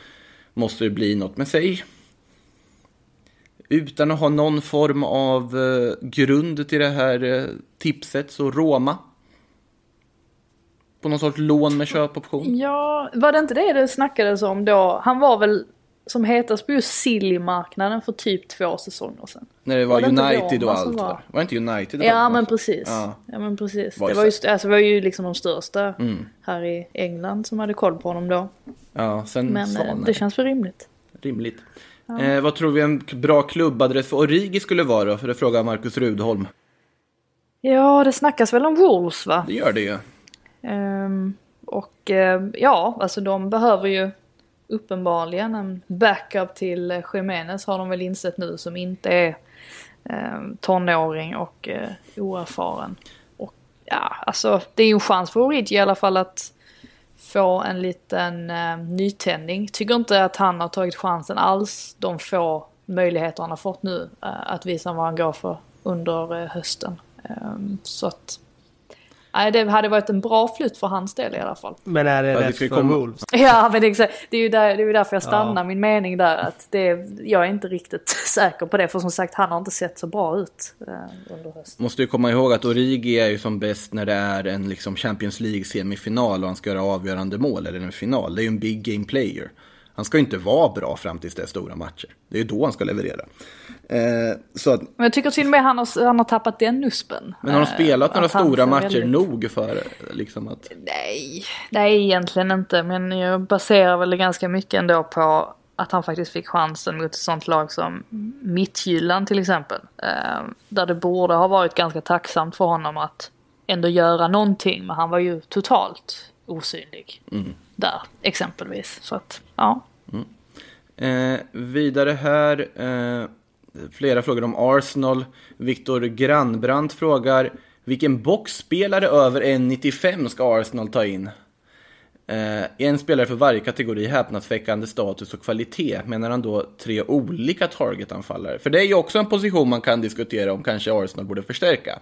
måste det bli något. Men säg, utan att ha någon form av eh, grund till det här eh, tipset, så Roma. På någon sorts lån med köpoption. Ja, var det inte det det snackades om då? Han var väl som hetast på just Silly-marknaden för typ två säsonger sedan. När det var, Var det United och allt. var? Var. det inte United? Ja men precis. Ja. Ja, men precis. Var Det det var, just, alltså, det var ju liksom de största Mm. här i England som hade koll på honom då. Ja, sen Men eh, Svanen. det känns väl rimligt. Rimligt. Eh, vad tror vi en bra klubbadress för Origi skulle vara då? För det frågar Marcus Rudholm. Ja, det snackas väl om Wolves va? Det gör det ju. Ehm, och eh, ja, alltså de behöver ju uppenbarligen en backup till eh, Jiménez har de väl insett nu som inte är ehm, tonåring och eh, oerfaren. Och ja, alltså det är ju en chans för Origi i alla fall att få en liten eh, nytändning. Tycker inte att han har tagit chansen alls de få möjligheter han har fått nu eh, att visa vad han går för under eh, hösten. Ehm, så att Nej, det hade varit en bra flytt för hans del i alla fall. Men är det det rätt för komma- Wolves? Ja, men exakt. Det är ju, där, det är ju därför jag stannar Ja. min mening där. Att det, jag är inte riktigt säker på det. För som sagt, han har inte sett så bra ut eh, under hösten. Måste ju komma ihåg att Origi är ju som bäst när det är en liksom Champions League-semifinal och han ska göra avgörande mål eller en final. Det är ju en big game player. Han ska ju inte vara bra fram tills det är stora matcher. Det är ju då han ska leverera. Eh, så att, Men jag tycker till och med han har, han har tappat den nuspen. men har de Eh, spelat några stora matcher väldigt- nog för liksom att... Nej, nej egentligen inte. Men jag baserar väl ganska mycket ändå på att han faktiskt fick chansen mot ett sånt lag som Mittjylland till exempel. Eh, där det borde ha varit ganska tacksamt för honom att ändå göra någonting. Men han var ju totalt osynlig där exempelvis. Så att, ja. Eh, vidare här, eh, flera frågor om Arsenal. Viktor Grannbrant frågar, vilken boxspelare över 1,95 ska Arsenal ta in? Eh, en spelare för varje kategori häpnadsväckande status och kvalitet. Menar han då tre olika targetanfallare? För det är ju också en position man kan diskutera om kanske Arsenal borde förstärka.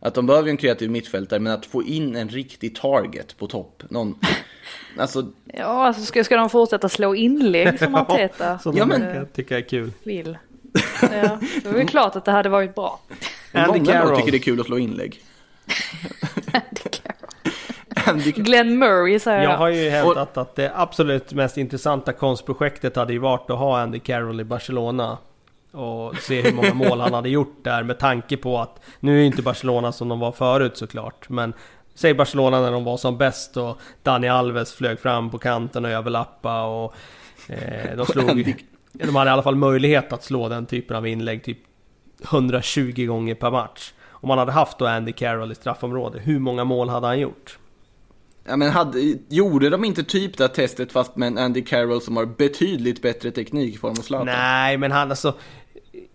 Att de behöver ju en kreativ mittfältare, men att få in en riktig target på topp. Någon, alltså, Ja, alltså ska, ska de fortsätta slå inlägg som Arteta Som Ja, men- tycka är kul. vill? Ja, det är väl klart att det hade varit bra. Andy Carroll. tycker det är kul att slå inlägg. Andy Glenn Murray säger Jag jag. har ju hävdat att det absolut mest intressanta konstprojektet hade ju varit att ha Andy Carroll i Barcelona. Och se hur många mål han hade gjort där med tanke på att nu är ju inte Barcelona som de var förut såklart. Men säg Barcelona när de var som bäst och Dani Alves flög fram på kanten och överlappa och eh, de slog... De hade i alla fall möjlighet att slå den typen av inlägg. Typ 120 gånger per match. Om man hade haft då Andy Carroll i straffområdet, hur många mål hade han gjort? Ja, men hade, gjorde de inte typ det här testet fast med en Andy Carroll som har betydligt bättre teknik i form av Zlatan? Nej, men han alltså...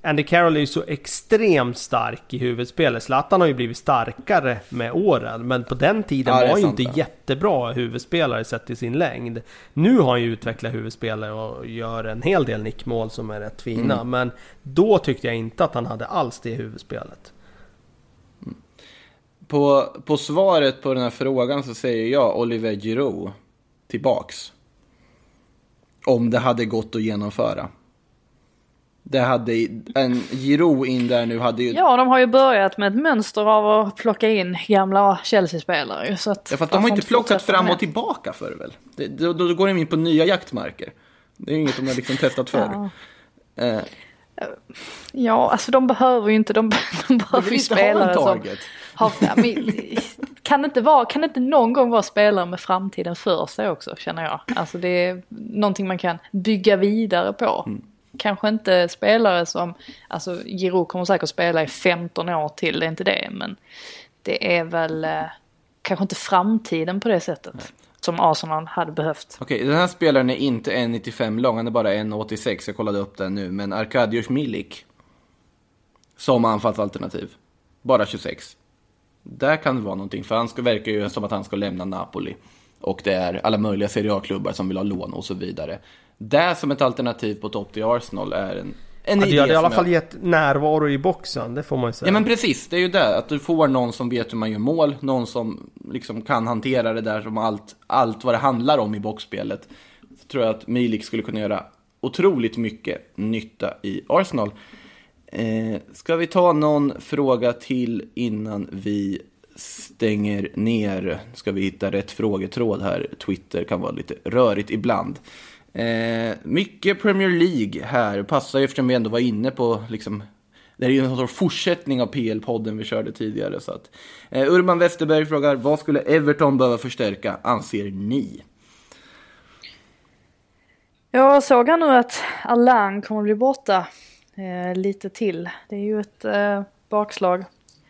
Andy Carroll är ju så extremt stark i huvudspelet. Zlatan har ju blivit starkare med åren. Men på den tiden Ja, det var han ju inte ja. jättebra huvudspelare sett till sin längd. Nu har han ju utvecklat huvudspelare och gör en hel del nickmål som är rätt fina. Mm. Men då tyckte jag inte att han hade alls det huvudspelet. På, på svaret på den här frågan så säger jag Oliver Giroud tillbaks. Om det hade gått att genomföra. Det hade, en Giroud in där nu hade ju... Ja, de har ju börjat med ett mönster av att plocka in gamla Chelsea-spelare. Så att Ja, fast de har inte plockat fram och tillbaka för väl? Det, då, då går de in på nya jaktmarker. Det är ju inget de har liksom testat förr. Ja. Eh, Ja, alltså de behöver ju inte, de, de behöver ju inte ha en spelare som har, men, kan, det inte vara, kan det inte någon gång vara spelare med framtiden för sig också känner jag. Alltså det är någonting man kan bygga vidare på. Mm. Kanske inte spelare som, alltså Giroud kommer säkert spela i 15 år till, det är inte det. Men det är väl eh, kanske inte framtiden på det sättet. Som Arsenal hade behövt. Okej, den här spelaren är inte 1,95 lång, han är bara 1,86. Jag kollade upp den nu, men Arkadiusz Milik. Som anfallsalternativ. Bara 26. Där kan det vara någonting, för han ska, verkar ju som att han ska lämna Napoli. Och det är alla möjliga Serie A-klubbar som vill ha lån och så vidare. Det som ett alternativ på topp till Arsenal är en, en Ja, det hade i alla fall jag... gett närvaro i boxen, det får man ju säga. Ja men precis, det är ju det. Att du får någon som vet hur man gör mål, någon som liksom kan hantera det där som allt, allt vad det handlar om i boxspelet. Så tror jag att Milik skulle kunna göra otroligt mycket nytta i Arsenal. Eh, ska vi ta någon fråga till innan vi stänger ner? Ska vi hitta rätt frågetråd här? Twitter kan vara lite rörigt ibland. Eh, mycket Premier League här, passar ju eftersom vi ändå var inne på liksom det är ju en sorts fortsättning av PL-podden vi körde tidigare. Så att, eh, Urban Westerberg frågar, vad skulle Everton behöva förstärka, anser ni? Jag såg här nu att Alain kommer att bli borta eh, lite till. Det är ju ett eh, bakslag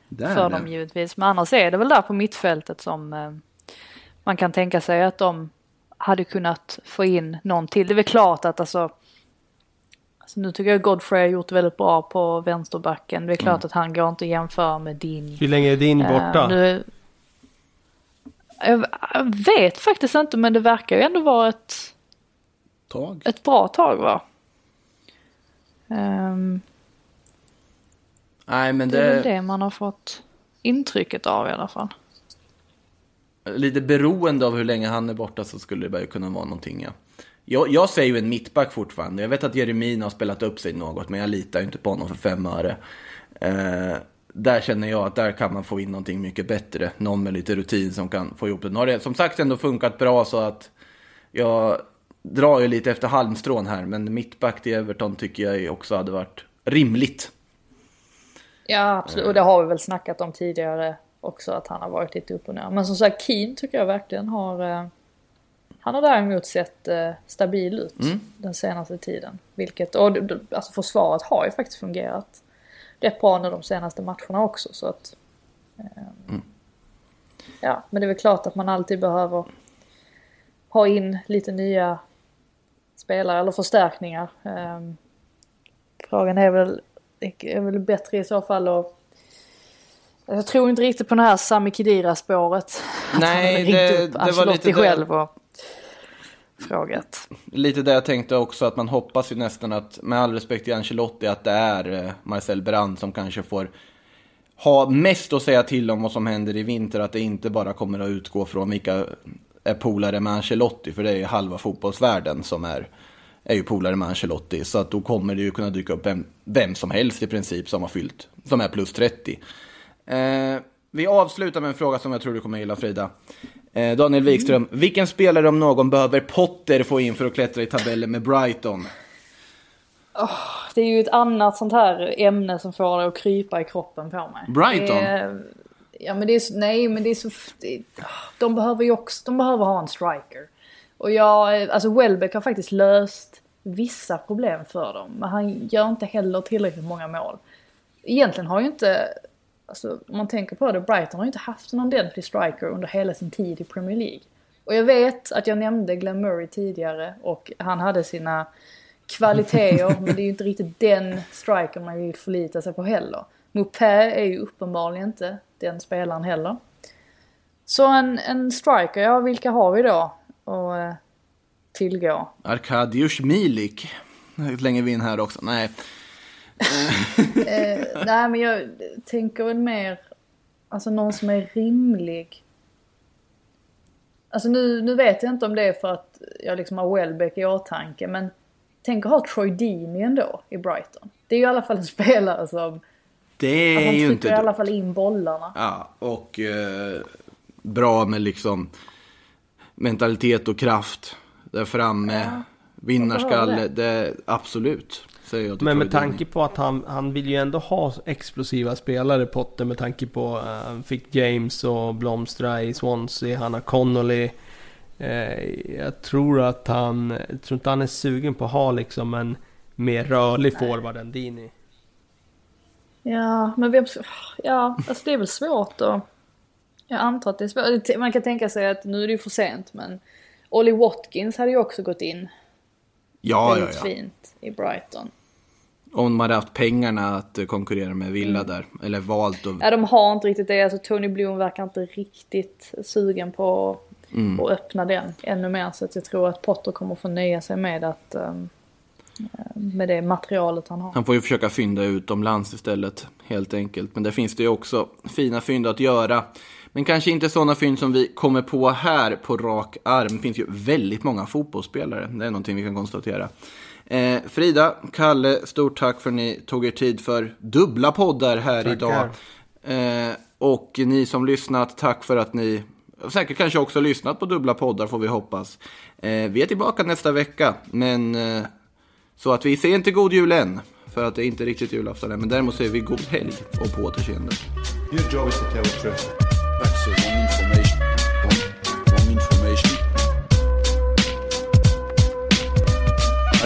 Där, för dem givetvis. Men annars är det väl där på mittfältet som eh, man kan tänka sig att de hade kunnat få in någon till. Det är väl klart att alltså, alltså nu tycker jag Godfrey har gjort väldigt bra på vänsterbacken. Det är klart att han går inte att jämföra med din. Hur länge är din borta? Eh, nu, jag jag vet faktiskt inte men det verkar ju ändå vara ett, Tag. ett bra tag va? Ehm, Nej, men det är det det man har fått intrycket av i alla fall lite beroende av hur länge han är borta så skulle det bara kunna vara någonting. Ja. Jag, jag säger ju en mittback fortfarande. Jag vet att Jeremin har spelat upp sig något, men jag litar ju inte på honom för fem öre. Eh, där känner jag att där kan man få in någonting mycket bättre. Någon med lite rutin som kan få ihop det. Nu har det som sagt ändå funkat bra så att jag drar ju lite efter halmstrån här. Men mittback till Everton tycker jag också hade varit rimligt. Ja absolut och det har vi väl snackat om tidigare också att han har varit lite upp och ner. Men som sagt Keen tycker jag verkligen har eh, Han har däremot sett eh, stabil ut den senaste tiden. Vilket, och alltså försvaret har ju faktiskt fungerat rätt bra nu de senaste matcherna också så att eh, Ja men det är väl klart att man alltid behöver ha in lite nya spelare eller förstärkningar. Eh, Frågan är väl, är väl bättre i så fall att jag tror inte riktigt på det här Sami Khedira-spåret. Nej, det- det var lite själv och frågat. Lite det jag tänkte också, att man hoppas ju nästan att, med all respekt till Ancelotti, att det är eh, Marcel Brand som kanske får ha mest att säga till om vad som händer i vinter. Att det inte bara kommer att utgå från vilka är polare med Ancelotti, för det är ju halva fotbollsvärlden som är, är ju polare med Ancelotti. Så att då kommer det ju kunna dyka upp vem, vem som helst i princip som har fyllt, som är plus 30. Eh, vi avslutar med en fråga som jag tror du kommer gilla Frida. Eh, Daniel Wikström, vilken spelare om någon behöver Potter få in för att klättra i tabellen med Brighton? Det är ju ett annat sånt här ämne som får det att krypa i kroppen på mig. Brighton? Är, ja men det är så, nej men det är så, det, de behöver ju också, de behöver ha en striker. Och jag, alltså Welbeck har faktiskt löst vissa problem för dem. Men han gör inte heller tillräckligt många mål. egentligen har ju inte, alltså om man tänker på det, Brighton har ju inte haft en ordentlig striker under hela sin tid i Premier League. Och jag vet att jag nämnde Glenn Murray tidigare och han hade sina kvaliteter men det är ju inte riktigt den striker man vill förlita sig på heller. Mopé är ju uppenbarligen inte den spelaren heller. Så en, en striker, ja vilka har vi då att eh, tillgå? Arkadiusz Milik slänger vi in här också. Nej. Eh, nej men jag tänker väl mer, alltså någon som är rimlig. Alltså nu, nu vet jag inte om det är för att jag liksom har Welbeck i åtanke men tänk att ha Troy Deeney ändå i Brighton. Det är ju i alla fall en spelare som, Det är han ju trycker inte i alla fall in bollarna. Ja, och eh, bra med liksom mentalitet och kraft där framme. Vinnarskalle, det. det, absolut. Säger jag till Men Troy med tanke på att han, han vill ju ändå ha explosiva spelare Potter med tanke på uh, han fick James och blomstra i Swansea, han har Connolly. Eh, jag tror att han, jag tror inte han är sugen på att ha liksom en mer rörlig forward än Dini. Ja, men vem... Ja, alltså det är väl svårt att... Jag antar att det är svårt. Man kan tänka sig att nu är det ju för sent men... Ollie Watkins hade ju också gått in Ja, ja, väldigt ja. fint i Brighton. Om de hade haft pengarna att eh, konkurrera med Villa Mm. där. Eller valt att... Ja, de har inte riktigt det. Alltså Tony Bloom verkar inte riktigt sugen på Mm. att öppna den ännu mer. Så att jag tror att Potter kommer få nöja sig med att... ehm, med det materialet han har. Han får ju försöka fynda utomlands istället, helt enkelt. Men där finns det ju också fina fynd att göra. Men kanske inte sådana fynd som vi kommer på här på rak arm. Det finns ju väldigt många fotbollsspelare. Det är någonting vi kan konstatera. Eh, Frida, Kalle, stort tack för att ni tog er tid för dubbla poddar här Tackar. idag. Eh, och ni som lyssnat, tack för att ni säkert kanske också lyssnat på dubbla poddar får vi hoppas. Eh, vi är tillbaka nästa vecka, men eh, så att vi ser inte god jul än. För att det är inte riktigt julafton än. Men däremot säger vi god helg och på återseende. Your job is to tell the truth.